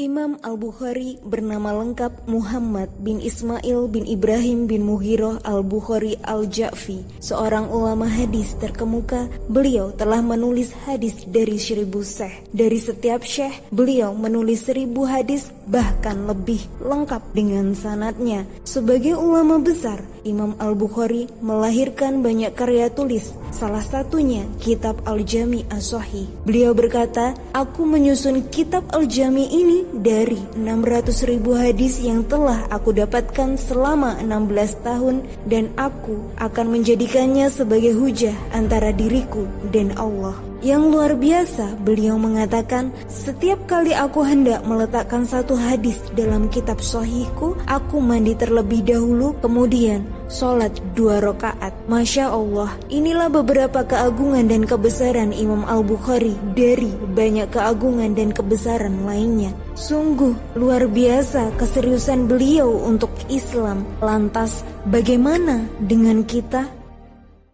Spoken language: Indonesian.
Imam Al-Bukhari bernama lengkap Muhammad bin Ismail bin Ibrahim bin Muhiroh Al-Bukhari Al-Ja'fi Seorang ulama hadis terkemuka. Beliau telah menulis hadis dari seribu syekh. Dari setiap syekh beliau menulis seribu hadis bahkan lebih lengkap dengan sanatnya. Sebagai ulama besar Imam Al-Bukhari melahirkan banyak karya tulis Salah satunya kitab Al-Jami As-Sahih. Beliau berkata Aku menyusun kitab Al-Jami ini dari 600 ribu hadis yang telah aku dapatkan selama 16 tahun dan aku akan menjadikannya sebagai hujah antara diriku dan Allah. Yang luar biasa, beliau mengatakan, setiap kali aku hendak meletakkan satu hadis dalam kitab sohihku, aku mandi terlebih dahulu, kemudian sholat dua rakaat. Masya Allah, inilah beberapa keagungan dan kebesaran Imam Al-Bukhari dari banyak keagungan dan kebesaran lainnya. Sungguh luar biasa keseriusan beliau untuk Islam. Lantas, bagaimana dengan kita?